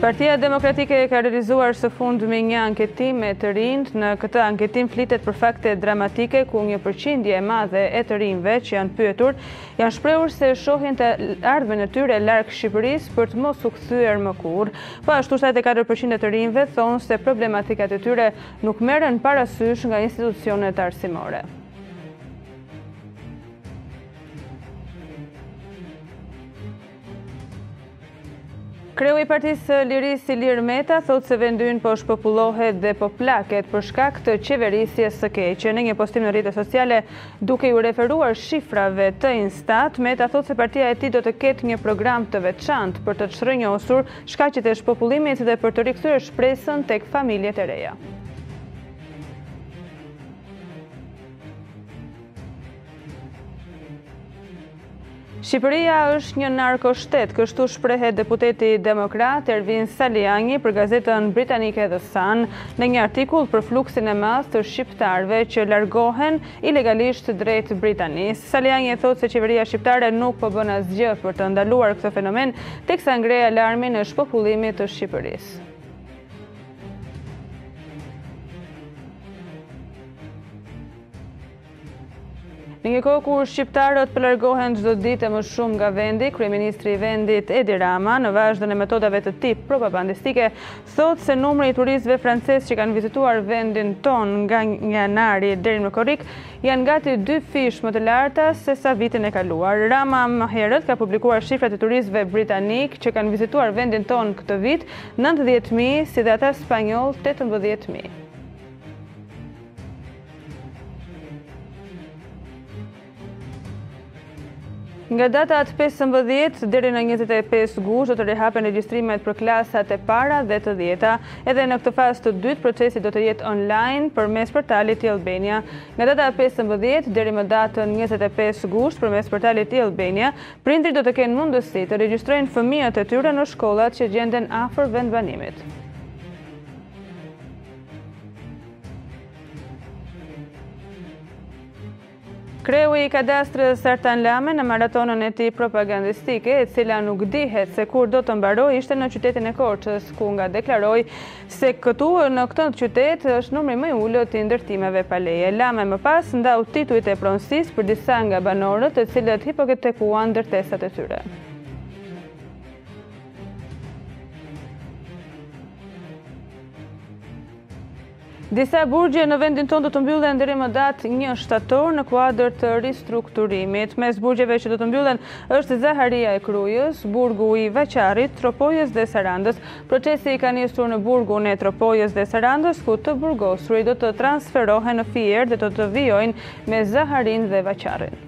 Partia Demokratike e ka realizuar së fundmi një anketim me të rinjtë. Në këtë anketim flitet për fakte dramatike ku një përqindje e madhe e të rinjve që janë pyetur, janë shprehur se e shohin të ardhmen e tyre larg Shqipërisë për të mos u kthyer më kurrë. Po ashtu shtatëdhjetë e katër për qind e të rinjve thonë se problematikat e tyre nuk merren parasysh nga institucionet arsimore. Kreu i Partisë së Lirisë Ilir Meta thotë se vendi ynë po shpopullohet dhe po plaket për shkak të qeverisjes së keqe. Në një postim në rrjetet sociale, Duke iu referuar shifrave të Instat, Meta thotë se partia e tij do të ketë një program të veçantë për të çrrënjosur shkaqet e shpopullimit dhe për të rikthyer shpresën tek familjet e reja. Shqipëria është një narkoshtet, kështu shprehet deputeti demokrat Ervin Salianji për gazetën britanike The Sun në një artikull për fluksin e madh të shqiptarëve që largohen ilegalisht drejt Britanisë. Salianji thotë se qeveria shqiptare nuk po bën asgjë për të ndaluar këtë fenomen, teksa ngre alarmin e shpopullimit të Shqipërisë. Në një kohë kur shqiptarët po largohen çdo ditë e më shumë nga vendi, kryeministri i vendit Edi Rama, në vazhdën e metodave të tij propagandistike, thotë se numri i turistëve francezë që kanë vizituar vendin tonë nga janari deri në korrik janë gati dyfish më të larta sesa vitin e kaluar. Rama më herët ka publikuar shifrat e turistëve britanikë që kanë vizituar vendin tonë këtë vit, nëntëdhjetë mijë, si dhe ata spanjollë, tetëmbëdhjetë mijë. Nga datat 15 deri në 25 gusht do të rihapen regjistrimet për klasat e para dhe të dhjeta. Edhe në këtë fazë të dytë procesi do të jetë online përmes portalit e-Albania. Nga data 15 deri më datën 25 gusht përmes portalit e-Albania, prindërit do të kenë mundësi të regjistrojnë fëmijët e tyre në shkollat që gjenden afër vendbanimit. Kreu i kadastrës Artan Lame në maratonën e tij propagandistike, e cila nuk dihet se kur do të mbarojë, ishte në qytetin e Korçës, ku nga deklaroi se këtu në këtë qytet është numri më i ulët i ndërtimeve pa leje. Lame më pas ndau titujt e pronësisë për disa nga banorët, të cilët hipoketekuan ndërtesat e tyre. Disa burgje në vendin tonë do të mbyllen deri më datë një shtator në kuadër të ristrukturimit. Mes burgjeve që do të mbyllen është Zaharia e Krujës, burgu i Vaqarrit, Tropojës dhe Sarandës. Procesi ka nisur në burgun e Tropojës dhe Sarandës, ku të burgosurit do të transferohen në Fier dhe do të vijojnë me Zaharinë dhe Vaqarrin.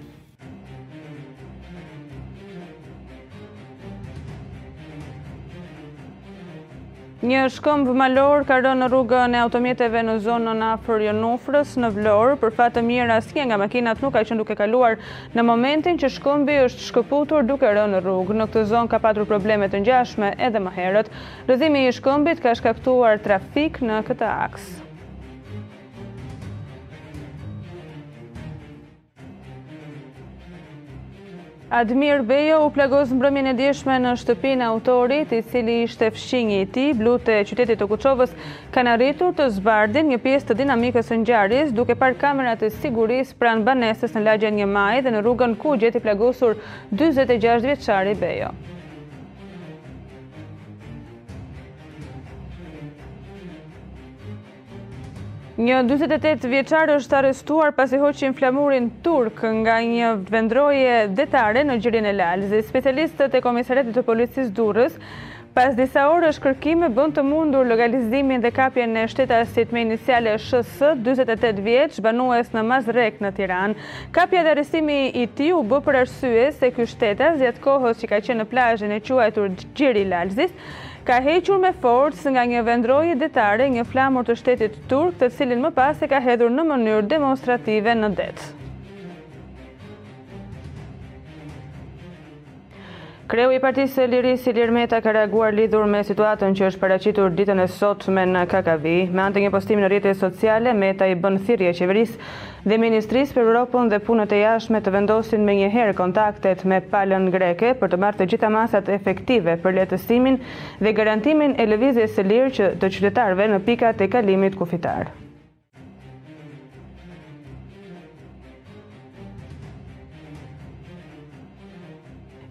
Një shkëmb malor ka rënë në rrugën e automjeteve në zonën afër Jonufrës në Vlorë. Për fat të mirë asnjë nga makinat nuk ka qenë duke kaluar në momentin që shkëmbi është shkëputur duke rënë në rrugë. Në këtë zonë ka patur probleme të ngjashme edhe më herët. Rëzimi i shkëmbit ka shkaktuar trafik në këtë aks. Admir Bejo u plagos mbrëmjen e djeshme në shtëpinë e autorit, i cili ishte fqinji i tij, blutë e qytetit të Kuçovës kanë arritur të zbardhin një pjesë të dinamikës së ngjarjes, duke parë kamerat e sigurisë pranë banesës në lagjen Një Maj dhe në rrugën ku u gjet i plagosur 46 vjeçari Bejo. Një dyzet e tetë vjeçar është arrestuar pasi hoqi flamurin turk nga një vendroje detare në gjirin e Lalzit. Specialistët e Komisariatit të Policisë Durrës pas disa orësh kërkime bënë të mundur lokalizimin dhe kapjen e shtetasit me iniciale SHS 48 vjeç banues në Mazrek në Tiranë. Kapja dhe arrestimi i tij u bë për arsye se ky shtetas gjatë kohës që ka qenë në plazhin e quajtur Gjiri i Lalzit ka hequr me forcë nga një vendroje detare një flamur të shtetit turk të cilin më pas e ka hedhur në mënyrë demonstrative në det. Kreu i Partisë së Lirisë Ilir Meta ka reaguar lidhur me situatën që është paraqitur ditën e sotme në Kakavi. Me anë të një postimi në rrjetet sociale, Meta i bën thirrje qeverisë dhe Ministrisë për Evropën dhe Punët e Jashtme të vendosin menjëherë kontaktet me palën greke për të marrë të gjitha masat efektive për lehtësimin dhe garantimin e lëvizjes së lirë që të qytetarëve në pikat e kalimit kufitar.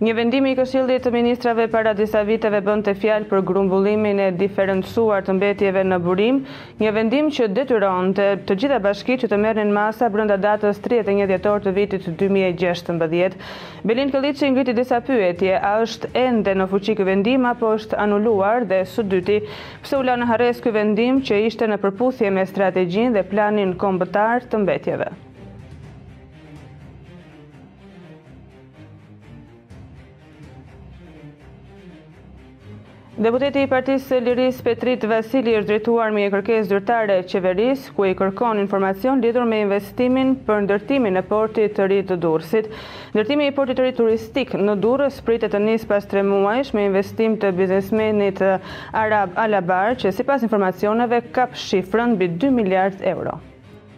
Një vendim i Këshillit të Ministrave para disa viteve bënte fjalë për grumbullimin e diferencuar të mbetjeve në burim, një vendim që detyronte të gjitha bashkitë që të merrnin masa brenda datës tridhjetë e një dhjetor të vitit dy mijë e gjashtëmbëdhjetë. Belind Këlliçi ngriti disa pyetje, a është ende në fuqi ky vendim apo është anuluar dhe së dyti, pse u la në harresë ky vendim që ishte në përputhje me strategjinë dhe planin kombëtar të mbetjeve. Deputeti i Partisë së Lirisë Petrit Vasili është drejtuar me një kërkesë zyrtare qeverisë ku i kërkon informacion lidhur me investimin për ndërtimin e portit të ri të Durrësit. Ndërtimi i portit të ri turistik në Durrës pritet të nisë pas 3 muajsh me investim të biznesmenit arab Alabbar, që sipas informacioneve kap shifrën mbi 2 miliardë euro.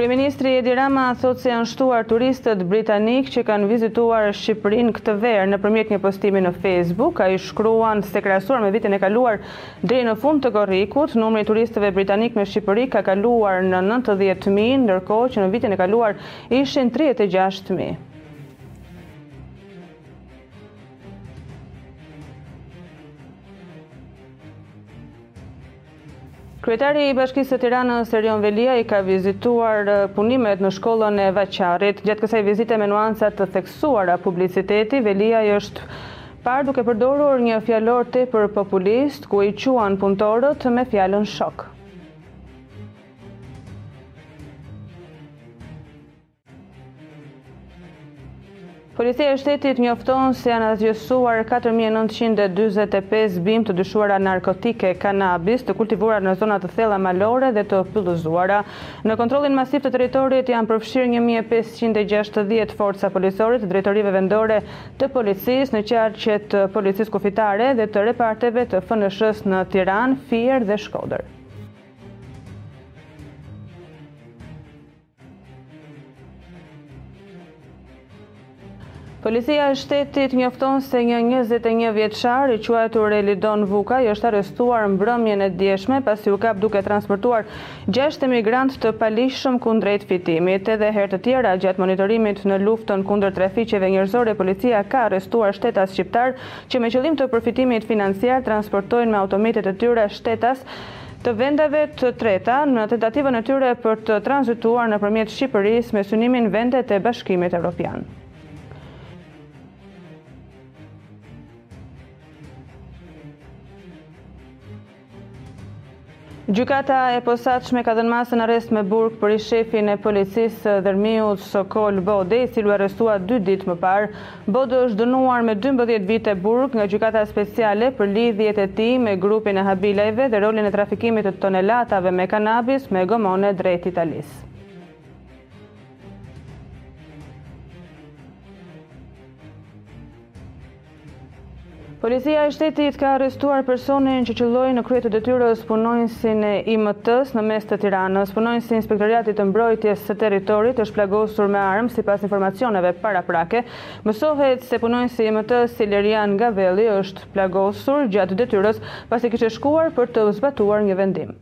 Kryeministri Edi Rama thotë se janë shtuar turistët britanikë që kanë vizituar Shqipërinë këtë verë nëpërmjet një postimi në Facebook. Ai shkruan se krahasuar me vitin e kaluar deri në fund të korrikut, numri i turistëve britanikë në Shqipëri ka kaluar në 90.000, ndërkohë që në vitin e kaluar ishin 36.000. Kryetari i Bashkisë së Tiranës, Erion Veliaj, ka vizituar punimet në shkollën e Vaqarrit. Gjatë kësaj vizite me nuanca të theksuara publiciteti, Veliaj është parë duke përdorur një fjalor tepër populist, ku i quan punëtorët me fjalën shok. Policia e shtetit njofton se janë asgjësuar 4.945 bimë të dyshuara narkotike kanabis të kultivuara në zona të thella malore dhe të pyllëzuara. Në kontrollin masiv të territorit janë përfshirë 1.560 forca policore të drejtorive vendore të policisë në qarqe, të policisë kufitare dhe të reparteve të FNSH-së në Tiranë, Fier dhe Shkodër. Policia e shtetit njofton se një 21 vjeçar i quajtur Elidon Vukaj është arrestuar mbrëmjen e djeshme pasi u kap duke transportuar 6 emigrantë të paligjshëm kundrejt fitimit. Edhe herë të tjera gjatë monitorimit në luftën kundër trafiqeve njerëzore policia ka arrestuar shtetas shqiptarë që me qëllim të përfitimit financiar transportojnë me automjetet e tyre shtetas të vendeve të treta në tentativën e tyre për të tranzituar nëpërmjet Shqipërisë me synimin vendet e Bashkimit Evropian. Gjykata e posaçme ka dhënë masën arrest me burg për ish-shefin e policisë Dhërmiut Sokol Bode, i cili u arrestua dy ditë më parë Bode është dënuar me dymbëdhjetë vite burg nga Gjykata Speciale për lidhjet e tij me grupin e Habilajve dhe rolin e trafikimit të tonelatave me kanabis me gomone drejt Italisë. Policia e Shtetit ka arrestuar personin që qëlloi në krye të detyrës punonjësin e IMT-së në mes të Tiranës. Punonjësi i Inspektoriatit të Mbrojtjes së Territorit është plagosur me armë sipas informacioneve paraprake. Mësohet se punonjësi i IMT-së Ilerian Gavelli është plagosur gjatë detyrës pasi kishte shkuar për të zbatuar një vendim.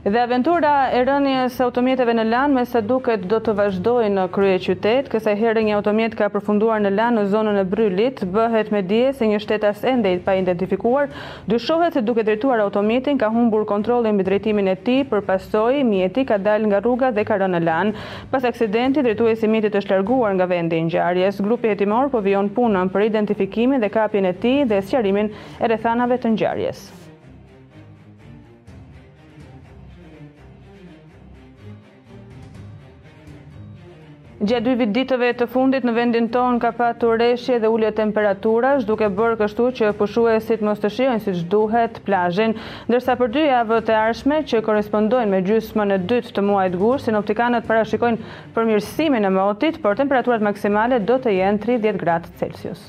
Dhe aventura e rënies së automjeteve në Lanë me sa duket do të vazhdojë në kryeqytet. Kësaj here një automjet ka përfunduar në Lanë në zonën e Brylit. Bëhet me dije se një shtetas ende i paidentifikuar dyshohet se duke drejtuar automjetin ka humbur kontrollin mbi drejtimin e tij, për pasojë mjeti ka dalë nga rruga dhe ka rënë në Lanë. Pas aksidentit, drejtuesi i mjetit është larguar nga vendi i ngjarjes. Grupi hetimor po vijon punën për identifikimin dhe kapjen e tij dhe sqarimin e rrethanave të ngjarjes. Gjatë dy vit ditëve të fundit në vendin tonë ka patur reshje dhe ulje temperaturash, duke bërë kështu që pushuesit mos të shijojnë siç duhet plazhin, ndërsa për dy javët e ardhshme që korrespondojnë me gjysmën e dytë të muajit gusht, sinoptikanët parashikojnë përmirësimin e motit, por temperaturat maksimale do të jenë 30 gradë Celsius.